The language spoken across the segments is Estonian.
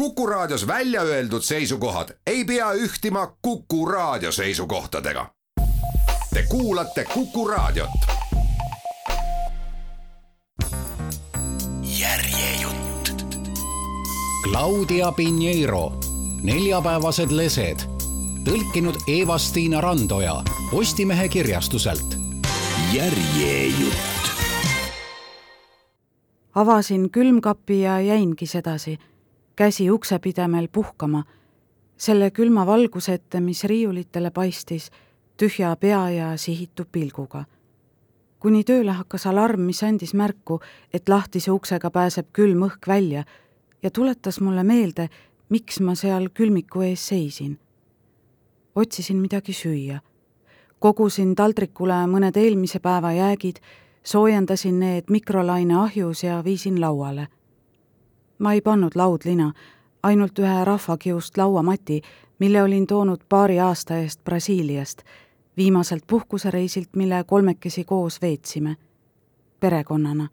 Kuku Raadios välja öeldud seisukohad ei pea ühtima Kuku Raadio seisukohtadega. Te kuulate Kuku Raadiot. järjejutt. Claudia Pinheiro, neljapäevased lesed, tõlkinud Eva-Stiina Randoja Postimehe kirjastuselt. järjejutt. avasin külmkapi ja jäingi sedasi, käsi uksepidemel puhkama, selle külma valguse ette, mis riiulitele paistis, tühja pea ja sihitu pilguga. kuni tööle hakkas alarm, mis andis märku, et lahtise uksega pääseb külm õhk välja ja tuletas mulle meelde, miks ma seal külmiku ees seisin. otsisin midagi süüa. kogusin taldrikule mõned eelmise päeva jäägid, soojendasin need mikrolaine ahjus ja viisin lauale. Ma ei pannud laudlina, ainult ühe rahvakiust lauamati, mille olin toonud paari aasta eest Brasiiliast, viimaselt puhkusereisilt, mille kolmekesi koos veetsime, perekonnana.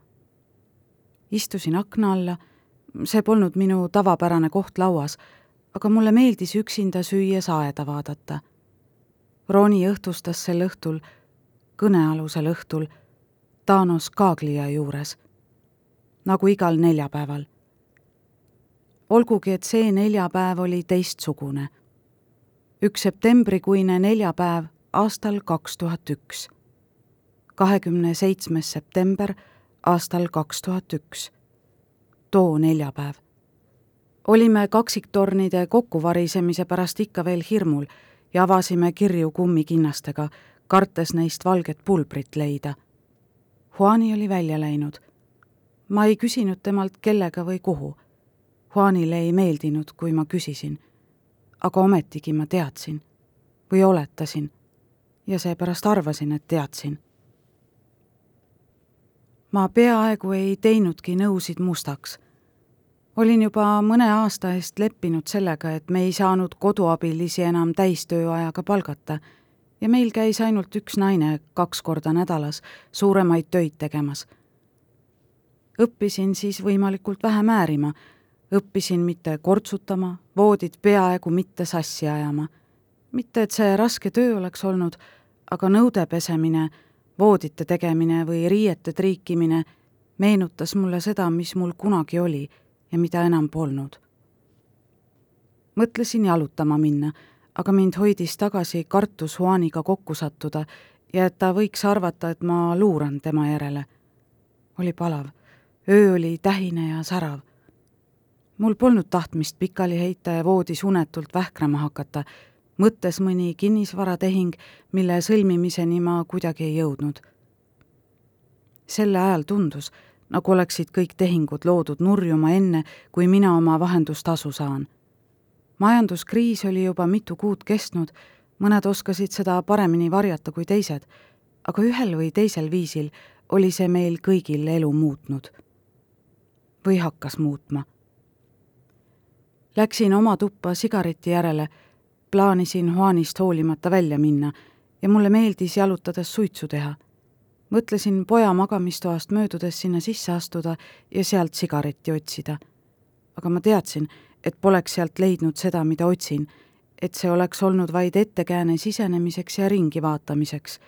istusin akna alla see polnud minu tavapärane koht lauas, aga mulle meeldis üksinda süües aeda vaadata. Roni õhtustas sel õhtul, kõnealusel õhtul, Thanos Kaaglia juures, nagu igal neljapäeval. Olgugi, et see neljapäev oli teistsugune. üks septembrikuine neljapäev aastal kaks tuhat üks. kahekümne seitsmes september aastal kaks tuhat üks too neljapäev. olime kaksiktornide kokkuvarisemise pärast ikka veel hirmul ja avasime kirju kummikinnastega, kartes neist valget pulbrit leida. Juani oli välja läinud. ma ei küsinud temalt, kellega või kuhu. Juanile ei meeldinud, kui ma küsisin. aga ometigi ma teadsin või oletasin ja seepärast arvasin, et teadsin ma peaaegu ei teinudki nõusid mustaks. olin juba mõne aasta eest leppinud sellega, et me ei saanud koduabilisi enam täistööajaga palgata ja meil käis ainult üks naine kaks korda nädalas suuremaid töid tegemas. õppisin siis võimalikult vähe määrima, õppisin mitte kortsutama, voodit peaaegu mitte sassi ajama. mitte, et see raske töö oleks olnud, aga nõude pesemine voodite tegemine või riiete triikimine meenutas mulle seda, mis mul kunagi oli ja mida enam polnud. mõtlesin jalutama minna, aga mind hoidis tagasi kartus Juaniga kokku sattuda ja et ta võiks arvata, et ma luuran tema järele. oli palav, öö oli tähine ja särav. Mul polnud tahtmist pikali heita ja voodis unetult vähkrama hakata mõttes mõni kinnisvaratehing, mille sõlmimiseni ma kuidagi ei jõudnud. sel ajal tundus, nagu oleksid kõik tehingud loodud nurjuma enne, kui mina oma vahendustasu saan. majanduskriis oli juba mitu kuud kestnud, mõned oskasid seda paremini varjata kui teised, aga ühel või teisel viisil oli see meil kõigil elu muutnud. või hakkas muutma. Läksin oma tuppa sigareti järele plaanisin Juanist hoolimata välja minna ja mulle meeldis jalutades suitsu teha. mõtlesin poja magamistoast möödudes sinna sisse astuda ja sealt sigaretti otsida. aga ma teadsin, et poleks sealt leidnud seda, mida otsin, et see oleks olnud vaid ettekääne sisenemiseks ja ringi vaatamiseks.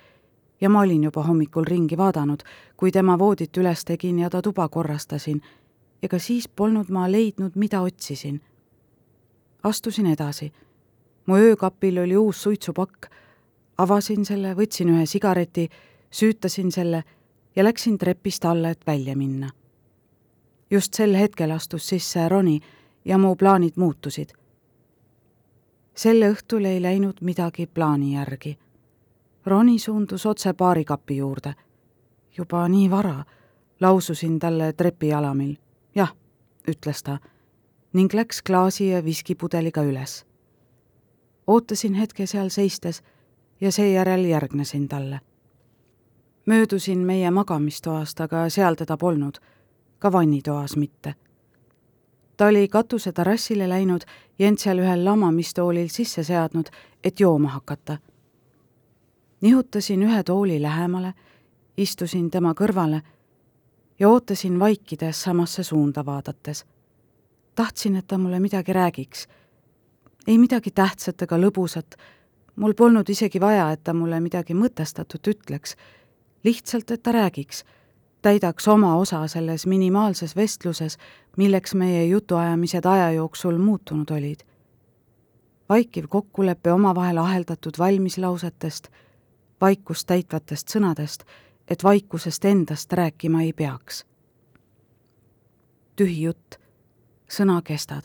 ja ma olin juba hommikul ringi vaadanud, kui tema voodit üles tegin ja ta tuba korrastasin. ka siis polnud ma leidnud, mida otsisin. Astusin edasi mu öökapil oli uus suitsupakk. avasin selle, võtsin ühe sigareti, süütasin selle ja läksin trepist alla, et välja minna. just sel hetkel astus sisse Roni ja mu plaanid muutusid. sel õhtul ei läinud midagi plaani järgi. Roni suundus otse baarikapi juurde. juba nii vara, laususin talle trepijalamil. jah, ütles ta ning läks klaasi ja viskipudeliga üles ootasin hetke seal seistes ja seejärel järgnesin talle. möödusin meie magamistoast, aga seal teda polnud, ka vannitoas mitte. ta oli katuse terrassile läinud seal ühel lamamistoolil sisse seadnud, et jooma hakata. nihutasin ühe tooli lähemale, istusin tema kõrvale ja ootasin vaikides samasse suunda vaadates. Tahtsin, et ta mulle midagi räägiks. ei midagi tähtsat ega lõbusat, mul polnud isegi vaja, et ta mulle midagi mõtestatut ütleks, lihtsalt, et ta räägiks, täidaks oma osa selles minimaalses vestluses, milleks meie jutuajamised aja jooksul muutunud olid. vaikiv kokkulepe omavahel aheldatud valmislausetest, vaikust täitvatest sõnadest, et vaikusest endast rääkima ei peaks. tühi jutt, sõnakestad.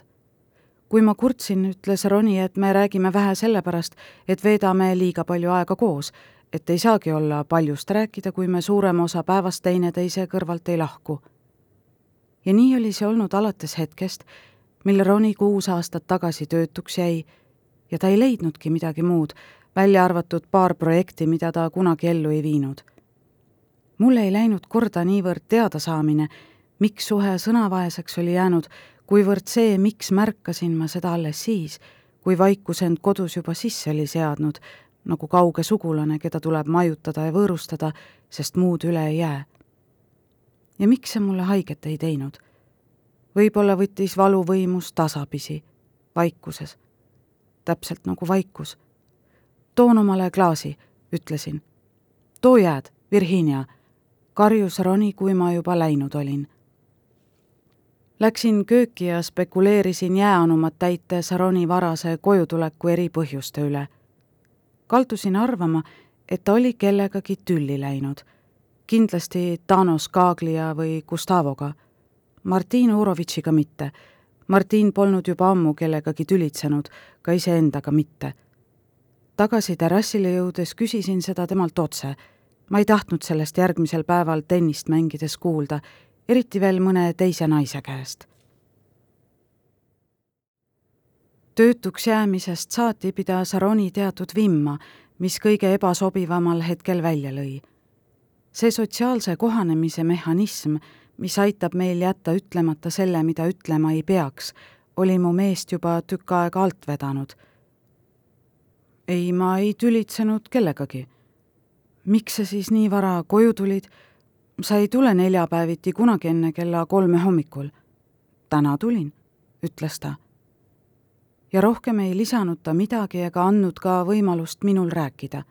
kui ma kurtsin, ütles Roni, et me räägime vähe sellepärast, et veedame liiga palju aega koos, et ei saagi olla paljust rääkida, kui me suurema osa päevast teineteise kõrvalt ei lahku ja nii oli see olnud alates hetkest, mil Roni kuus aastat tagasi töötuks jäi ja ta ei leidnudki midagi muud, välja arvatud paar projekti, mida ta kunagi ellu ei viinud. mulle ei läinud korda niivõrd teadasaamine, miks suhe sõnavaeseks oli jäänud, kuivõrd see, miks märkasin ma seda alles siis, kui vaikus end kodus juba sisse oli seadnud, nagu kauge sugulane, keda tuleb majutada ja võõrustada, sest muud üle ei jää ja miks see mulle haiget ei teinud? võib-olla võttis valu võimus tasapisi, vaikuses. täpselt nagu vaikus. toon omale klaasi, ütlesin. too jääd, Virginia, karjus Roni, kui ma juba läinud olin. Läksin kööki ja spekuleerisin jääanumat täites Roni varase kojutuleku eri põhjuste üle. kaldusin arvama, et ta oli kellegagi tülli läinud kindlasti Thanos Kaaglia või Gustavoga. Martin Urovitšiga mitte. Martin polnud juba ammu kellegagi tülitsenud, ka iseendaga mitte. tagasi terrassile jõudes küsisin seda temalt otse. ma ei tahtnud sellest järgmisel päeval tennist mängides kuulda, eriti veel mõne teise naise käest. töötuks jäämisest saati pidas Aroni teatud vimma, mis kõige ebasobivamal hetkel välja lõi see sotsiaalse kohanemise mehhanism, mis aitab meil jätta ütlemata selle, mida ütlema ei peaks, oli mu meest juba tükk aega alt vedanud. ei, ma ei tülitsenud kellegagi. miks sa siis nii vara koju tulid? Sa ei tule neljapäeviti kunagi enne kella kolme hommikul. täna tulin, ütles ta. ja rohkem ei lisanud ta midagi ega andnud ka võimalust minul rääkida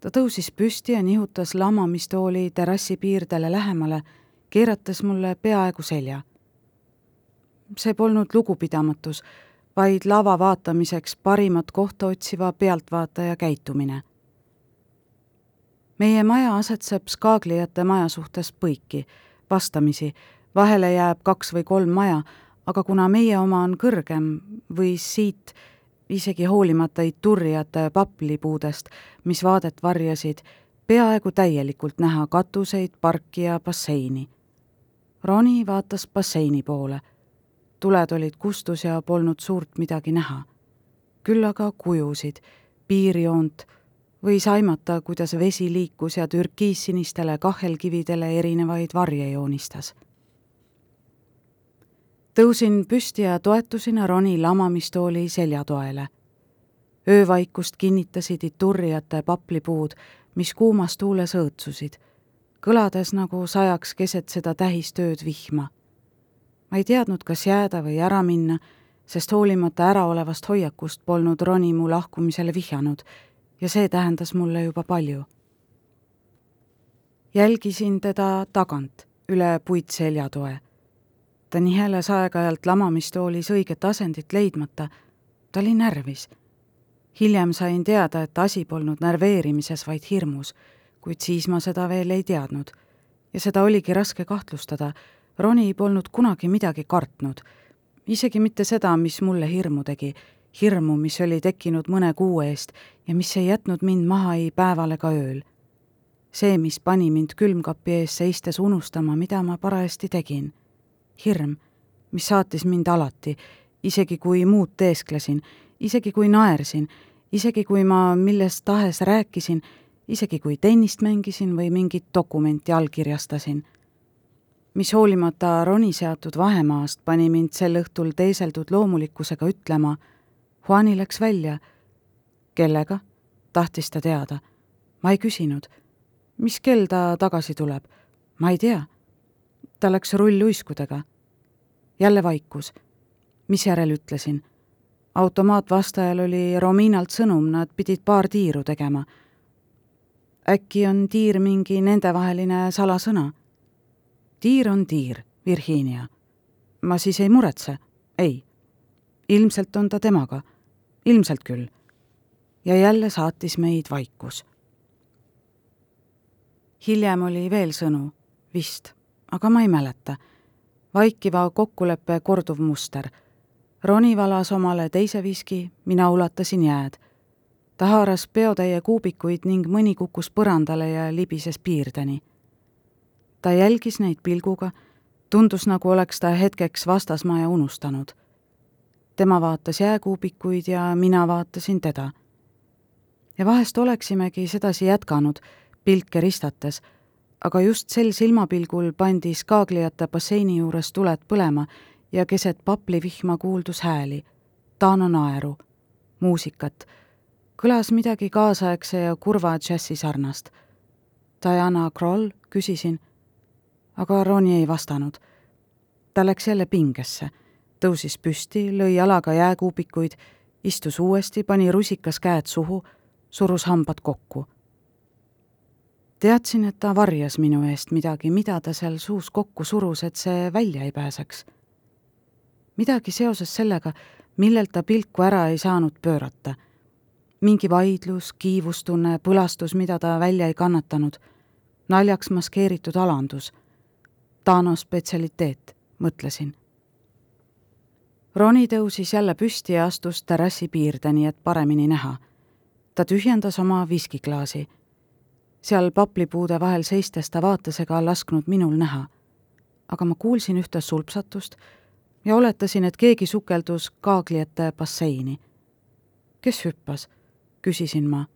ta tõusis püsti ja nihutas lamamistooli terrassi piirdele lähemale, keerates mulle peaaegu selja. see polnud lugupidamatus, vaid lava vaatamiseks parimat kohta otsiva pealtvaataja käitumine. Meie maja asetseb skaagliate maja suhtes põiki, vastamisi, vahele jääb kaks või kolm maja, aga kuna meie oma on kõrgem, võis siit isegi hoolimata Iturriate paplipuudest, mis vaadet varjasid, peaaegu täielikult näha katuseid, parki ja basseini. Roni vaatas basseini poole. tuled olid kustus ja polnud suurt midagi näha. küll aga kujusid, piirjoont, võis aimata, kuidas vesi liikus ja türkiissinistele kahelkividele erinevaid varje joonistas tõusin püsti ja toetusin Roni lamamistooli seljatoele. öövaikust kinnitasid iturrijate paplipuud, mis kuumas tuules õõtsusid, kõlades nagu sajaks keset seda tähistööd vihma. ma ei teadnud, kas jääda või ära minna, sest hoolimata äraolevast hoiakust polnud Roni mu lahkumisele vihjanud ja see tähendas mulle juba palju. jälgisin teda tagant, üle puitseljatoe ta niheles aeg-ajalt lamamistoolis õiget asendit leidmata. ta oli närvis. hiljem sain teada, et asi polnud närveerimises, vaid hirmus, kuid siis ma seda veel ei teadnud. ja seda oligi raske kahtlustada. Roni polnud kunagi midagi kartnud. isegi mitte seda, mis mulle hirmu tegi, hirmu, mis oli tekkinud mõne kuu eest ja mis ei jätnud mind maha ei päeval ega ööl see, mis pani mind külmkapi ees seistes unustama, mida ma parajasti tegin hirm, mis saatis mind alati, isegi kui muud teesklesin, isegi kui naersin, isegi kui ma millest tahes rääkisin, isegi kui tennist mängisin või mingit dokumenti allkirjastasin. mis hoolimata Roni seatud vahemaast pani mind sel õhtul teeseldud loomulikkusega ütlema, Juani läks välja. kellega? tahtis ta teada. ma ei küsinud. mis kell ta tagasi tuleb? ma ei tea ta läks rulluiskudega. jälle vaikus. misjärel ütlesin. automaatvastajal oli Rominalt sõnum, nad pidid paar tiiru tegema. äkki on tiir mingi nendevaheline salasõna? tiir on tiir, Virginia. ma siis ei muretse, ei. ilmselt on ta temaga, ilmselt küll. ja jälle saatis meid vaikus. hiljem oli veel sõnu, vist, aga ma ei mäleta vaikiva kokkuleppe korduv muster. Roni valas omale teise viski, mina ulatasin jääd. ta haaras peotäie kuubikuid ning mõni kukkus põrandale ja libises piirdeni. ta jälgis neid pilguga, tundus, nagu oleks ta hetkeks vastasmaja unustanud. Tema vaatas jääkuubikuid ja mina vaatasin teda. ja vahest oleksimegi sedasi jätkanud, pilke ristates aga just sel silmapilgul pandi skaagliate basseini juures tuled põlema ja keset paplivihma kuuldus hääli, Taano naeru, muusikat, kõlas midagi kaasaegse ja kurva džässi sarnast. Diana Kroll, küsisin, aga Roni ei vastanud. ta läks jälle pingesse, tõusis püsti, lõi jalaga jääkuubikuid, istus uuesti, pani rusikas käed suhu, surus hambad kokku teadsin, et ta varjas minu eest midagi, mida ta seal suus kokku surus, et see välja ei pääseks. midagi seoses sellega, millelt ta pilku ära ei saanud pöörata. mingi vaidlus, kiivustunne, põlastus, mida ta välja ei kannatanud, naljaks maskeeritud alandus. Tano spetsialiteet, mõtlesin. Roni tõusis jälle püsti ja astus terrassi piirdeni, et paremini näha. ta tühjendas oma viskiklaasi seal paplipuude vahel seistes ta vaates ega lasknud minul näha. aga ma kuulsin ühte sulpsatust ja oletasin, et keegi sukeldus kaagliate basseini. kes hüppas? küsisin ma.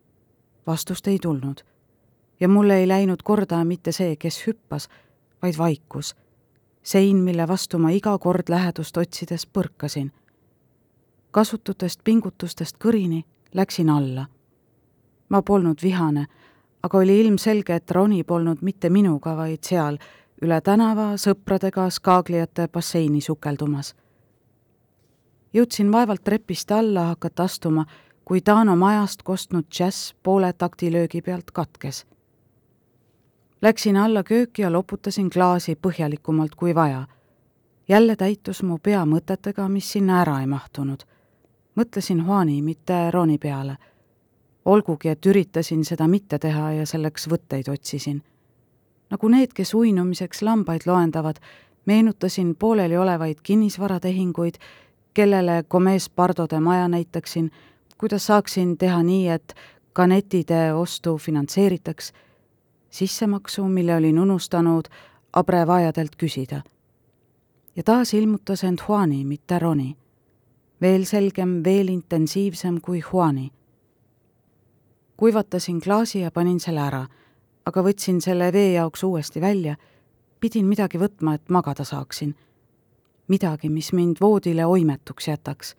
vastust ei tulnud. ja mulle ei läinud korda mitte see, kes hüppas, vaid vaikus. Sein, mille vastu ma iga kord lähedust otsides põrkasin. kasututest pingutustest kõrini läksin alla. ma polnud vihane aga oli ilmselge, et Roni polnud mitte minuga, vaid seal üle tänava sõpradega skaagliate basseini sukeldumas. jõudsin vaevalt trepist alla hakata astuma, kui Taano majast kostnud džäss poole taktilöögi pealt katkes. Läksin alla kööki ja loputasin klaasi põhjalikumalt kui vaja. jälle täitus mu pea mõtetega, mis sinna ära ei mahtunud. mõtlesin Juani, mitte Roni peale olgugi, et üritasin seda mitte teha ja selleks võtteid otsisin. nagu need, kes uinumiseks lambaid loendavad, meenutasin pooleliolevaid kinnisvaratehinguid, kellele Gomez Pardode maja näitaksin, kuidas saaksin teha nii, et kanettide ostu finantseeritaks, sissemaksu, mille olin unustanud abrevajadelt küsida. ja taas ilmutas end Juani, mitte Roni. veel selgem, veel intensiivsem kui Juani kuivatasin klaasi ja panin selle ära, aga võtsin selle vee jaoks uuesti välja, pidin midagi võtma, et magada saaksin. midagi, mis mind voodile oimetuks jätaks.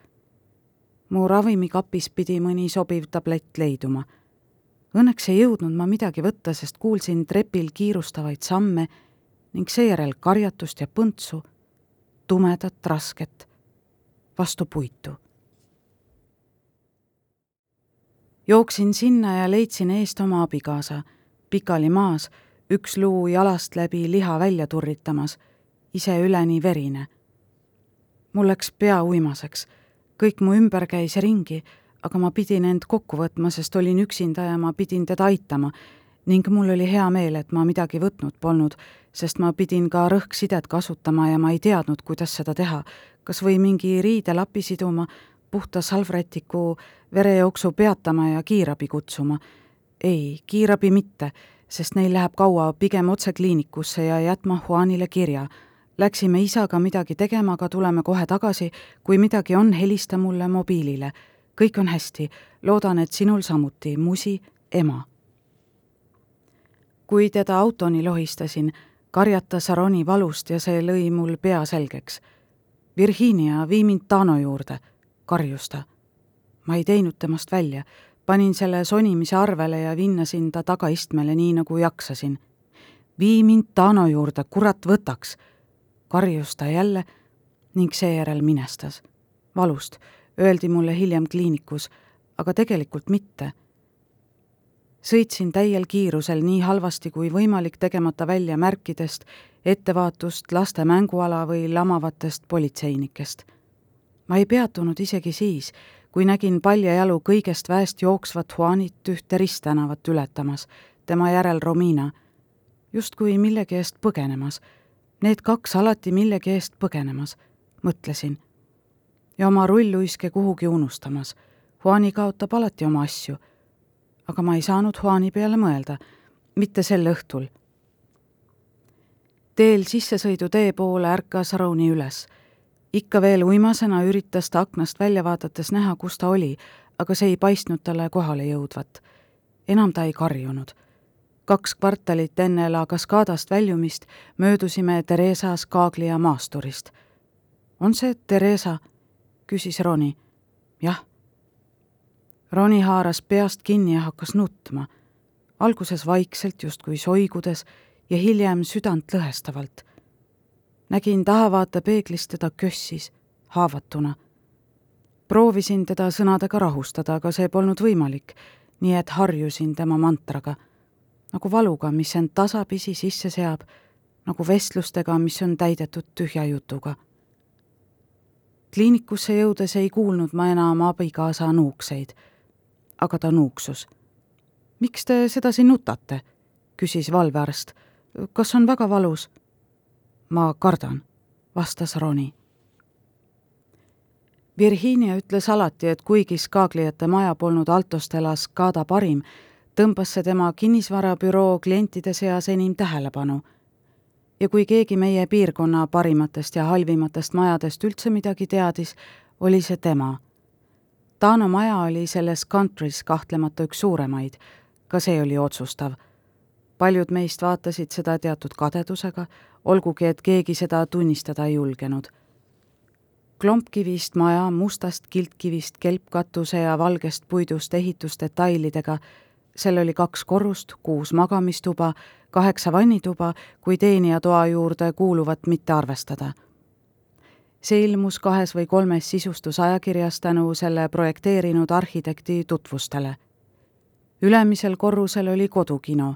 mu ravimikapis pidi mõni sobiv tablett leiduma. Õnneks ei jõudnud ma midagi võtta, sest kuulsin trepil kiirustavaid samme ning seejärel karjatust ja põntsu, tumedat, rasket, vastu puitu jooksin sinna ja leidsin eest oma abikaasa, pikali maas, üks luu jalast läbi liha välja turritamas, ise üleni verine. mul läks pea uimaseks, kõik mu ümber käis ringi, aga ma pidin end kokku võtma, sest olin üksinda ja ma pidin teda aitama ning mul oli hea meel, et ma midagi võtnud polnud, sest ma pidin ka rõhksidet kasutama ja ma ei teadnud, kuidas seda teha, kas või mingi riidelapi siduma puhta salvrätiku verejooksu peatama ja kiirabi kutsuma. ei, kiirabi mitte, sest neil läheb kaua, pigem otse kliinikusse ja jätma Juanile kirja. Läksime isaga midagi tegema, aga tuleme kohe tagasi, kui midagi on, helista mulle mobiilile. Kõik on hästi, loodan, et sinul samuti, musi, ema. kui teda autoni lohistasin, karjatas Aroni valust ja see lõi mul pea selgeks. Virginia, vii mind Tano juurde karjus ta. ma ei teinud temast välja, panin selle sonimise arvele ja vinnasin ta tagaistmele nii, nagu jaksasin. vii mind Tano juurde, kurat võtaks, karjus ta jälle ning seejärel minestas valust, öeldi mulle hiljem kliinikus, aga tegelikult mitte. sõitsin täiel kiirusel nii halvasti kui võimalik, tegemata välja märkidest, ettevaatust laste mänguala või lamavatest politseinikest. ma ei peatunud isegi siis, kui nägin paljajalu kõigest väest jooksvat Juanit ühte risttänavat ületamas, tema järel Romina, justkui millegi eest põgenemas. Need kaks alati millegi eest põgenemas, mõtlesin. Ja oma rulluiske kuhugi unustamas. Juani kaotab alati oma asju. aga ma ei saanud Juani peale mõelda, mitte sel õhtul. teel sissesõidutee poole ärkas Roni üles ikka veel uimasena üritas ta aknast välja vaadates näha, kus ta oli, aga see ei paistnud talle kohale jõudvat. enam ta ei karjunud. kaks kvartalit enne La Cascadast väljumist möödusime Theresa Skaglia maasturist. on see Theresa? Küsis Roni. jah. Roni haaras peast kinni ja hakkas nutma. alguses vaikselt, justkui soigudes ja hiljem südantlõhestavalt nägin tahavaatepeeglist teda kössis, haavatuna. proovisin teda sõnadega rahustada, aga see polnud võimalik, nii et harjusin tema mantraga, nagu valuga, mis end tasapisi sisse seab, nagu vestlustega, mis on täidetud tühja jutuga. Kliinikusse jõudes ei kuulnud ma enam abikaasa nuukseid, aga ta nuuksus. miks te sedasi nutate? küsis valvearst. kas on väga valus? ma kardan, vastas Roni. Virginia ütles alati, et kuigi Skagliate maja polnud Altostela Skada parim, tõmbas see tema kinnisvarabüroo klientide seas enim tähelepanu. Ja kui keegi meie piirkonna parimatest ja halvimatest majadest üldse midagi teadis, oli see tema. Taano maja oli selles country's kahtlemata üks suuremaid, ka see oli otsustav paljud meist vaatasid seda teatud kadedusega, olgugi et keegi seda tunnistada ei julgenud. klompkivist maja, mustast kiltkivist kelpkatuse ja valgest puidust ehitusdetailidega, seal oli kaks korrust, kuus magamistuba, kaheksa vannituba, kui teenijatoa juurde kuuluvat mitte arvestada. see ilmus kahes või kolmes sisustusajakirjas tänu selle projekteerinud arhitekti tutvustele. ülemisel korrusel oli kodukino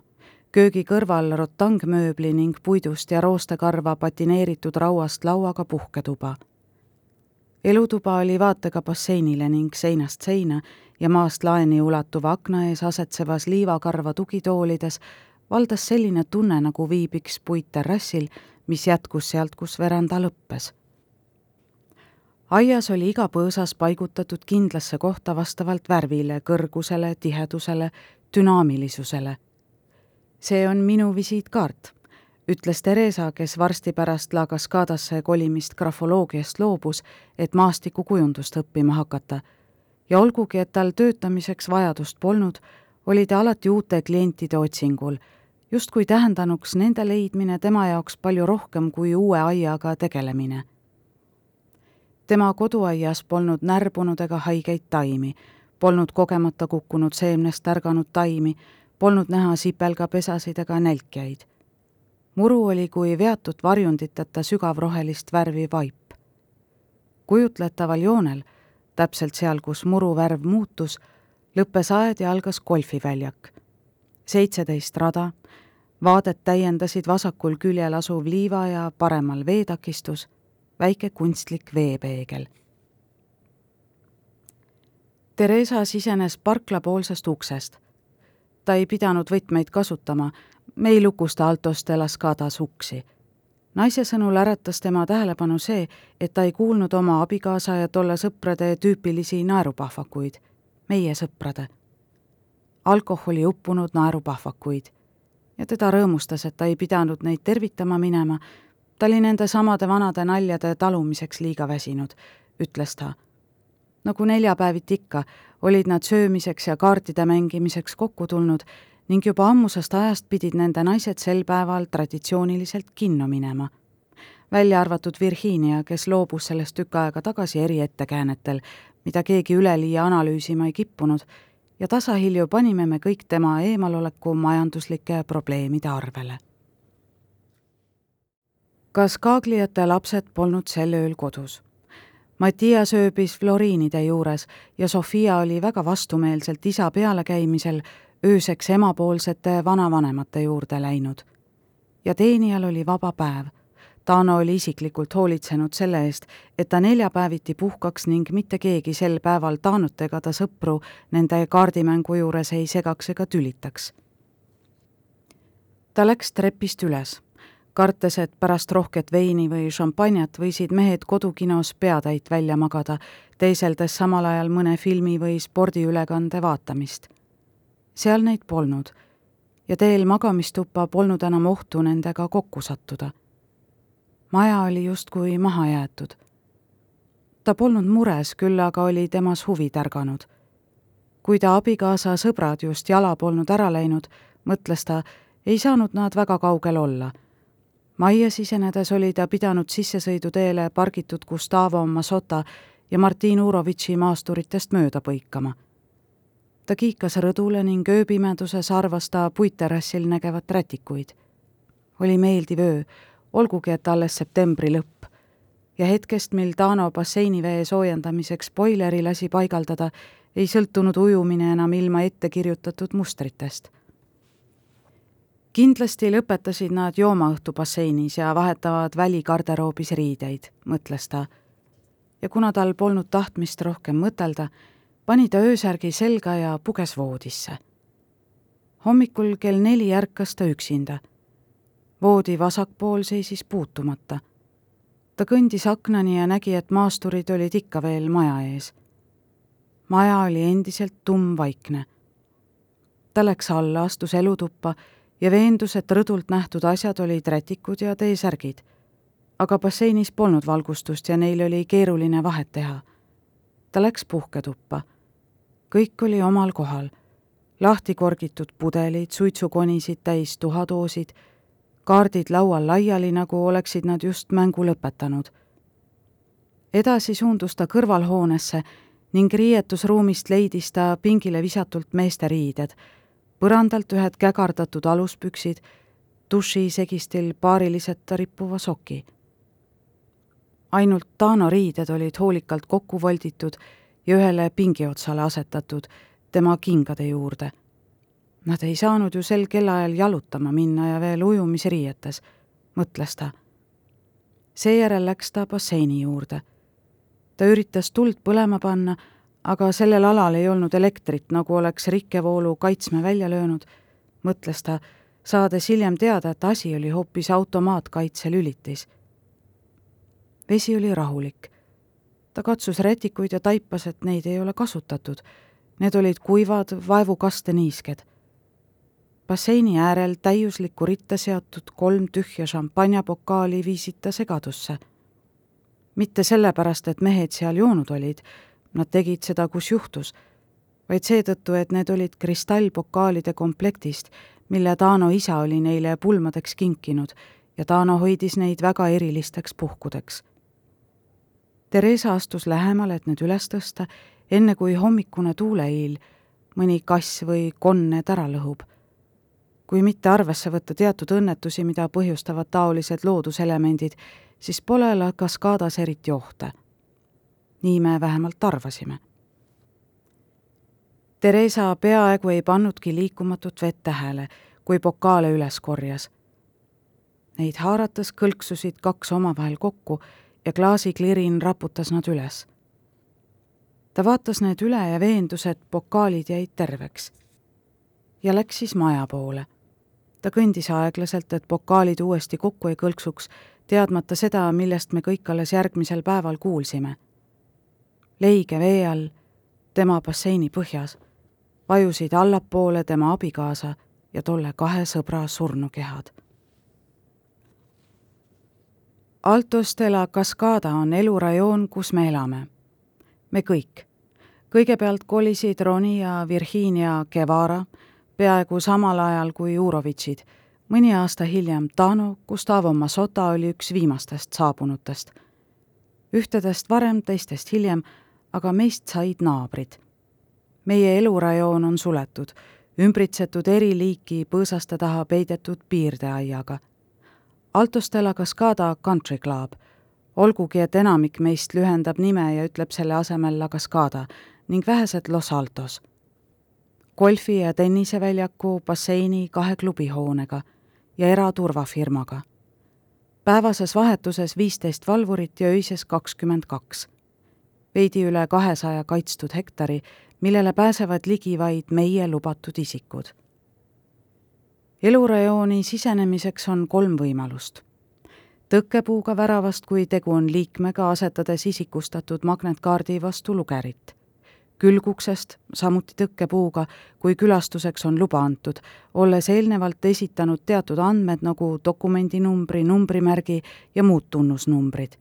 köögi kõrval rotangmööbli ning puidust ja roostekarva patineeritud rauast lauaga puhketuba. elutuba oli vaatega basseinile ning seinast seina ja maast laeni ulatuva akna ees asetsevas liivakarva tugitoolides valdas selline tunne, nagu viibiks puitterrassil, mis jätkus sealt, kus veranda lõppes. aias oli iga põõsas paigutatud kindlasse kohta vastavalt värvile, kõrgusele, tihedusele, dünaamilisusele see on minu visiitkaart, ütles Theresa, kes varsti pärast La Cascadasse kolimist grafoloogiast loobus, et maastikukujundust õppima hakata. Ja olgugi, et tal töötamiseks vajadust polnud, oli ta alati uute klientide otsingul, justkui tähendanuks nende leidmine tema jaoks palju rohkem kui uue aiaga tegelemine. tema koduaias polnud närbunud ega haigeid taimi, polnud kogemata kukkunud seemnest ärganud taimi, polnud näha sipelgapesasid ega nälkjaid. muru oli kui veatud varjunditeta sügavrohelist värvi vaip. kujutletaval joonel, täpselt seal, kus muru värv muutus, lõppes aed ja algas golfiväljak. seitseteist rada, vaadet täiendasid vasakul küljel asuv liiva ja paremal veetakistus, väike kunstlik veepeegel Theresa sisenes parklapoolsest uksest ta ei pidanud võtmeid kasutama, me ei lukusta Altos de las Cadas uksi. Naise sõnul äratas tema tähelepanu see, et ta ei kuulnud oma abikaasa ja tolle sõprade tüüpilisi naerupahvakuid, meie sõprade. alkoholi uppunud naerupahvakuid. ja teda rõõmustas, et ta ei pidanud neid tervitama minema, ta oli nende samade vanade naljade talumiseks liiga väsinud, ütles ta nagu neljapäeviti ikka, olid nad söömiseks ja kaartide mängimiseks kokku tulnud ning juba ammusest ajast pidid nende naised sel päeval traditsiooniliselt kinno minema. välja arvatud Virginia, kes loobus sellest tükk aega tagasi eriettekäänetel, mida keegi üleliia analüüsima ei kippunud, ja tasahilju panime me kõik tema eemaloleku majanduslike probleemide arvele. kas Kaagliate lapsed polnud sel ööl kodus? Mattias ööbis Floriinide juures ja Sofia oli väga vastumeelselt isa pealekäimisel ööseks emapoolsete vanavanemate juurde läinud. ja teenijal oli vaba päev. Tano oli isiklikult hoolitsenud selle eest, et ta neljapäeviti puhkaks ning mitte keegi sel päeval Taanut ega ta sõpru nende kaardimängu juures ei segaks ega tülitaks. ta läks trepist üles kartes, et pärast rohket veini või šampanjat võisid mehed kodukinos peatäit välja magada, teiseldes samal ajal mõne filmi või spordiülekande vaatamist. Seal neid polnud ja teel magamistuppa polnud enam ohtu nendega kokku sattuda. maja oli justkui maha jäetud. ta polnud mures, küll aga oli temas huvi tärganud. kui ta abikaasa sõbrad just jala polnud ära läinud, mõtles ta, ei saanud nad väga kaugel olla majja sisenedes oli ta pidanud sissesõiduteele pargitud Gustavo Masota ja Martin Urovitši maasturitest mööda põikama. Ta kiikas rõdule ning ööpimeduses arvas ta puitterrassil nägevat rätikuid. oli meeldiv öö, olgugi et alles septembri lõpp. ja hetkest, mil Tano basseinivee soojendamiseks boileri lasi paigaldada, ei sõltunud ujumine enam ilma ette kirjutatud mustritest kindlasti lõpetasid nad joomaõhtu basseinis ja vahetavad väligarderoobis riideid, mõtles ta. ja kuna tal polnud tahtmist rohkem mõtelda, pani ta öösärgi selga ja puges voodisse. hommikul kell neli ärkas ta üksinda. voodi vasakpool seisis puutumata. ta kõndis aknani ja nägi, et maasturid olid ikka veel maja ees. maja oli endiselt tummvaikne. ta läks alla, astus elutuppa ja veendus, et rõdult nähtud asjad olid rätikud ja T-särgid. aga basseinis polnud valgustust ja neil oli keeruline vahet teha. ta läks puhketuppa. Kõik oli omal kohal. lahti korgitud pudelid, suitsukonisid täis tuhadoosid, kaardid laual laiali, nagu oleksid nad just mängu lõpetanud. edasi suundus ta kõrvalhoonesse ning riietusruumist leidis ta pingile visatult meeste riided põrandalt ühed kägardatud aluspüksid, dušisegistil paariliseta rippuva soki. ainult Taano riided olid hoolikalt kokku volditud ja ühele pingiotsale asetatud tema kingade juurde. Nad ei saanud ju sel kellaajal jalutama minna ja veel ujumisriietes, mõtles ta. seejärel läks ta basseini juurde. ta üritas tuld põlema panna aga sellel alal ei olnud elektrit, nagu oleks rikkevoolu kaitsme välja löönud, mõtles ta, saades hiljem teada, et asi oli hoopis automaatkaitselülitis. vesi oli rahulik. Ta katsus rätikuid ja taipas, et neid ei ole kasutatud. Need olid kuivad, vaevukaste niisked. basseini äärel täiuslikku ritta seatud kolm tühja šampanjapokaali viisid ta segadusse. mitte sellepärast, et mehed seal joonud olid, Nad tegid seda, kus juhtus, vaid seetõttu, et need olid kristallpokaalide komplektist, mille Taano isa oli neile pulmadeks kinkinud ja Taano hoidis neid väga erilisteks puhkudeks. Theresa astus lähemale, et need üles tõsta, enne kui hommikune tuuleiil, mõni kass või konn need ära lõhub. kui mitte arvesse võtta teatud õnnetusi, mida põhjustavad taolised looduselemendid, siis pole La Cascadas eriti ohte nii me vähemalt arvasime. Theresa peaaegu ei pannudki liikumatut vett tähele, kui pokaale üles korjas. Neid haarates kõlksusid kaks omavahel kokku ja klaasiklirin raputas nad üles. ta vaatas need üle ja veendus, et pokaalid jäid terveks. ja läks siis maja poole. ta kõndis aeglaselt, et pokaalid uuesti kokku ei kõlksuks, teadmata seda, millest me kõik alles järgmisel päeval kuulsime leige vee all, tema basseini põhjas, vajusid allapoole tema abikaasa ja tolle kahe sõbra surnukehad. Altos de la Cascada on elurajoon, kus me elame. me kõik. kõigepealt kolisid Roni ja Virginia Guevara peaaegu samal ajal kui Urovitšid. mõni aasta hiljem Tano Gustavo Masota oli üks viimastest saabunutest. ühtedest varem, teistest hiljem aga meist said naabrid. meie elurajoon on suletud, ümbritsetud eri liiki põõsaste taha peidetud piirdeaiaga. Altos de la Cascada Country Club olgugi, et enamik meist lühendab nime ja ütleb selle asemel La Cascada ning vähesed Los Altos. golfi- ja tenniseväljaku, basseini kahe klubihoonega ja eraturvafirmaga. päevases vahetuses viisteist valvurit ja öises kakskümmend kaks. veidi üle kahesaja kaitstud hektari, millele pääsevad ligi vaid meie lubatud isikud. Elurajooni sisenemiseks on kolm võimalust tõkkepuuga väravast, kui tegu on liikmega, asetades isikustatud magnetkaardi vastu lugerit. külguksest, samuti tõkkepuuga, kui külastuseks on luba antud, olles eelnevalt esitanud teatud andmed nagu dokumendinumbri, numbrimärgi ja muud tunnusnumbrid.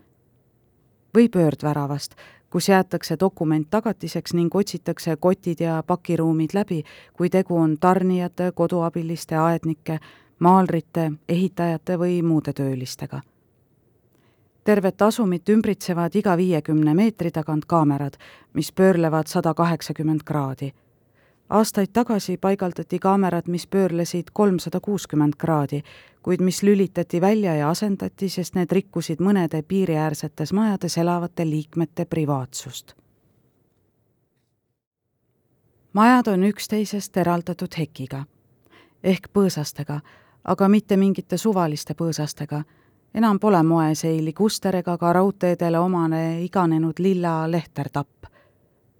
või pöördväravast, kus jäetakse dokument tagatiseks ning otsitakse kotid ja pakiruumid läbi, kui tegu on tarnijate, koduabiliste, aednike, maalrite, ehitajate või muude töölistega tervet asumit ümbritsevad iga viiekümne meetri tagant kaamerad, mis pöörlevad sada kaheksakümmend kraadi. Aastaid tagasi paigaldati kaamerad, mis pöörlesid kolmsada kuuskümmend kraadi, kuid mis lülitati välja ja asendati, sest need rikkusid mõnede piiriäärsetes majades elavate liikmete privaatsust. majad on üksteisest eraldatud hekiga ehk põõsastega, aga mitte mingite suvaliste põõsastega enam pole moeseili kuster ega ka raudteedele omane iganenud lilla lehtertapp.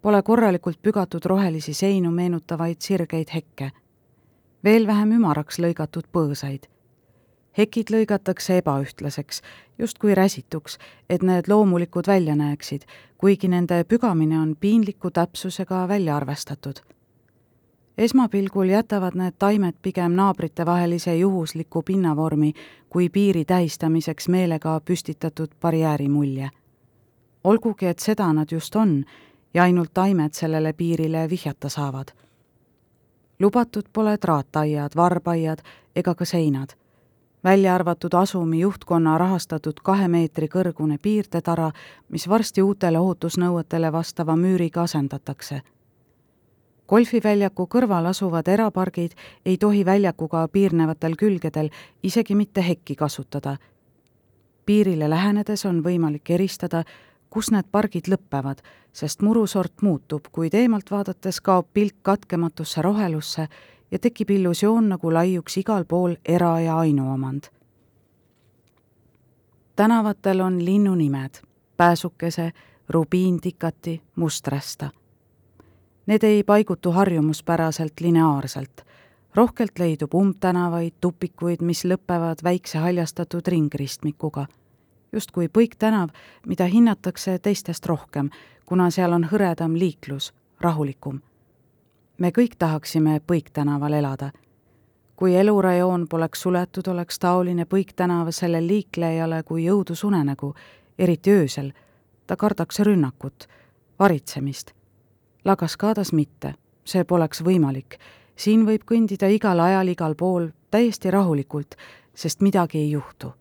Pole korralikult pügatud rohelisi seinu meenutavaid sirgeid hekke. veel vähem ümaraks lõigatud põõsaid. hekid lõigatakse ebaühtlaseks, justkui räsituks, et need loomulikud välja näeksid, kuigi nende pügamine on piinliku täpsusega välja arvestatud esmapilgul jätavad need taimed pigem naabritevahelise juhusliku pinnavormi kui piiri tähistamiseks meelega püstitatud barjääri mulje. olgugi, et seda nad just on ja ainult taimed sellele piirile vihjata saavad. lubatud pole traataiad, varbaiad ega ka seinad, välja arvatud asumi juhtkonna rahastatud kahe meetri kõrgune piirdetara, mis varsti uutele ohutusnõuetele vastava müüriga asendatakse golfiväljaku kõrval asuvad erapargid ei tohi väljakuga piirnevatel külgedel isegi mitte hekki kasutada. piirile lähenedes on võimalik eristada, kus need pargid lõpevad, sest murusort muutub, kuid eemalt vaadates kaob pilk katkematusse rohelusse ja tekib illusioon, nagu laiuks igal pool era- ja ainuomand. tänavatel on linnunimed pääsukese, rubiintikati, musträsta Need ei paigutu harjumuspäraselt lineaarselt. rohkelt leidub umbtänavaid, tupikuid, mis lõpevad väikse haljastatud ringristmikuga. Justkui Põik tänav, mida hinnatakse teistest rohkem, kuna seal on hõredam liiklus, rahulikum. me kõik tahaksime Põik tänaval elada. kui elurajoon poleks suletud, oleks taoline Põik tänav sellele liiklejale kui õudusunenägu, eriti öösel. ta kardaks rünnakut, varitsemist La Cascadas mitte, see poleks võimalik. siin võib kõndida igal ajal igal pool täiesti rahulikult, sest midagi ei juhtu.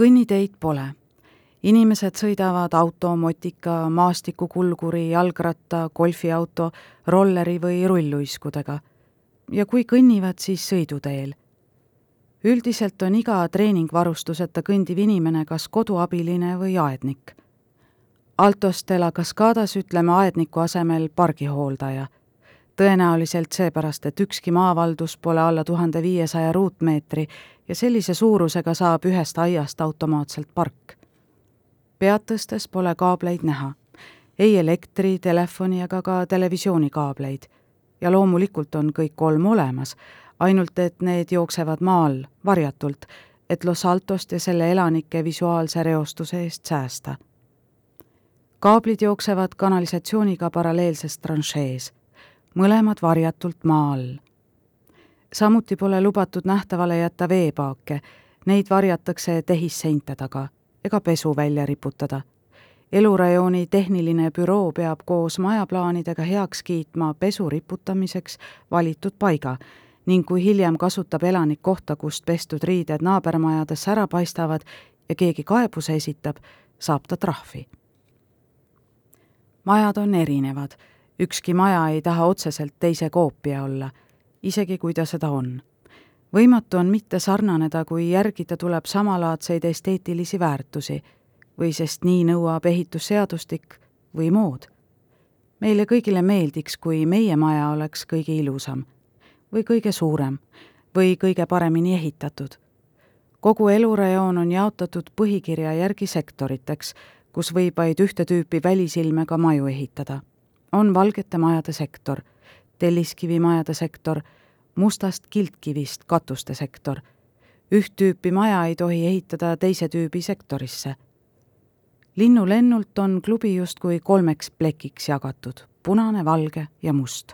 Kõnniteid pole. inimesed sõidavad auto, motika, maastikukulguri, jalgratta, golfiauto, rolleri või rulluiskudega. ja kui kõnnivad, siis sõiduteel üldiselt on iga treeningvarustuseta kõndiv inimene kas koduabiline või aednik Altos de la Cascadas ütleme aedniku asemel pargihooldaja. tõenäoliselt seepärast, et ükski maavaldus pole alla tuhande viiesaja ruutmeetri ja sellise suurusega saab ühest aiast automaatselt park. pead tõstes pole kaableid näha, ei elektri, telefoni ega ka televisioonikaableid. ja loomulikult on kõik kolm olemas, ainult et need jooksevad maa all, varjatult, et Los Altost ja selle elanike visuaalse reostuse eest säästa kaablid jooksevad kanalisatsiooniga paralleelses tranšees, mõlemad varjatult maa all. Samuti pole lubatud nähtavale jätta veepaake, neid varjatakse tehisseinte taga ega pesu välja riputada. elurajooni tehniline büroo peab koos majaplaanidega heaks kiitma pesu riputamiseks valitud paiga ning kui hiljem kasutab elanik kohta, kust pestud riided naabermajadesse ära paistavad ja keegi kaebuse esitab, saab ta trahvi. Majad on erinevad, ükski maja ei taha otseselt teise koopia olla, isegi kui ta seda on. võimatu on mitte sarnaneda, kui järgida tuleb samalaadseid esteetilisi väärtusi või sest nii nõuab ehitusseadustik või mood. meile kõigile meeldiks, kui meie maja oleks kõige ilusam või kõige suurem või kõige paremini ehitatud. kogu elurajoon on jaotatud põhikirja järgi sektoriteks, kus võib vaid ühte tüüpi välisilmega maju ehitada. on valgete majade sektor, telliskivimajade sektor, mustast kiltkivist katuste sektor. üht tüüpi maja ei tohi ehitada teise tüübi sektorisse linnulennult on klubi justkui kolmeks plekiks jagatud, punane, valge ja must.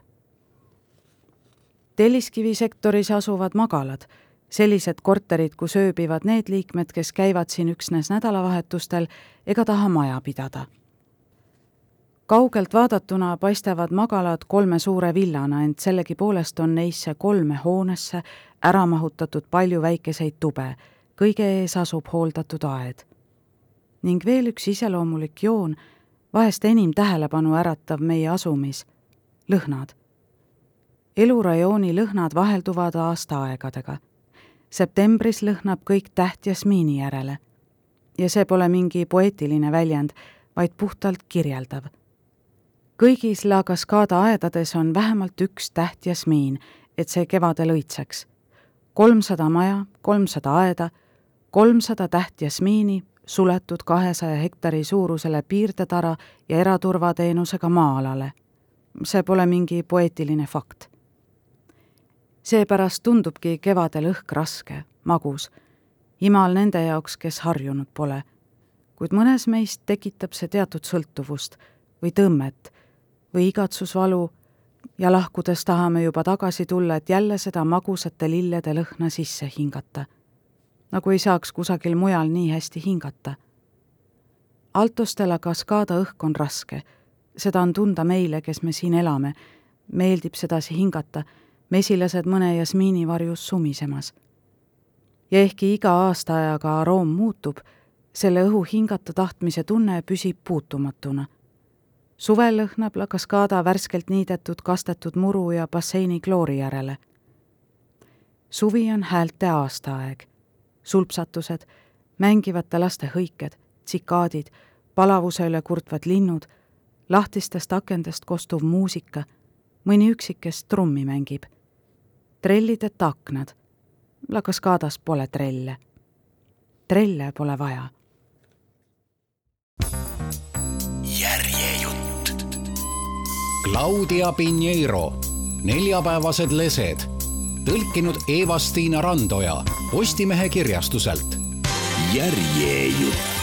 Telliskivi sektoris asuvad magalad, sellised korterid, kus ööbivad need liikmed, kes käivad siin üksnes nädalavahetustel ega taha maja pidada. Kaugelt vaadatuna paistavad magalad kolme suure villana, ent sellegipoolest on neisse kolme hoonesse ära mahutatud palju väikeseid tube, kõige ees asub hooldatud aed ning veel üks iseloomulik joon, vahest enim tähelepanu äratav meie asumis, lõhnad. elurajooni lõhnad vahelduvad aastaaegadega. septembris lõhnab kõik täht jasmiini järele. ja see pole mingi poeetiline väljend, vaid puhtalt kirjeldav. Kõigis La Cascada aedades on vähemalt üks täht jasmiin, et see kevadel õitseks. kolmsada maja, kolmsada aeda, kolmsada täht jasmiini suletud kahesaja hektari suurusele piirdetara ja eraturvateenusega maa-alale. see pole mingi poeetiline fakt. seepärast tundubki kevadel õhk raske, magus, imal nende jaoks, kes harjunud pole. kuid mõnes meist tekitab see teatud sõltuvust või tõmmet või igatsusvalu ja lahkudes tahame juba tagasi tulla, et jälle seda magusate lillede lõhna sisse hingata nagu ei saaks kusagil mujal nii hästi hingata. Altostela kaskaada õhk on raske, seda on tunda meile, kes me siin elame, meeldib sedasi hingata, mesilased mõne jasmiini varjus sumisemas. ja ehkki iga aastaajaga aroom muutub, selle õhu hingata tahtmise tunne püsib puutumatuna. Suvel lõhnab la kaskaada värskelt niidetud kastetud muru ja basseini kloori järele. suvi on häälte aastaaeg sulpsatused, mängivate laste hõiked, tsikaadid, palavuse üle kurtvad linnud, lahtistest akendest kostuv muusika, mõni üksik, kes trummi mängib. trellideta aknad. La Cascadas pole trelle. trelle pole vaja. Claudia Pinheiro, neljapäevased lesed tõlkinud Eva-Stiina Randoja Postimehe kirjastuselt. järjejutt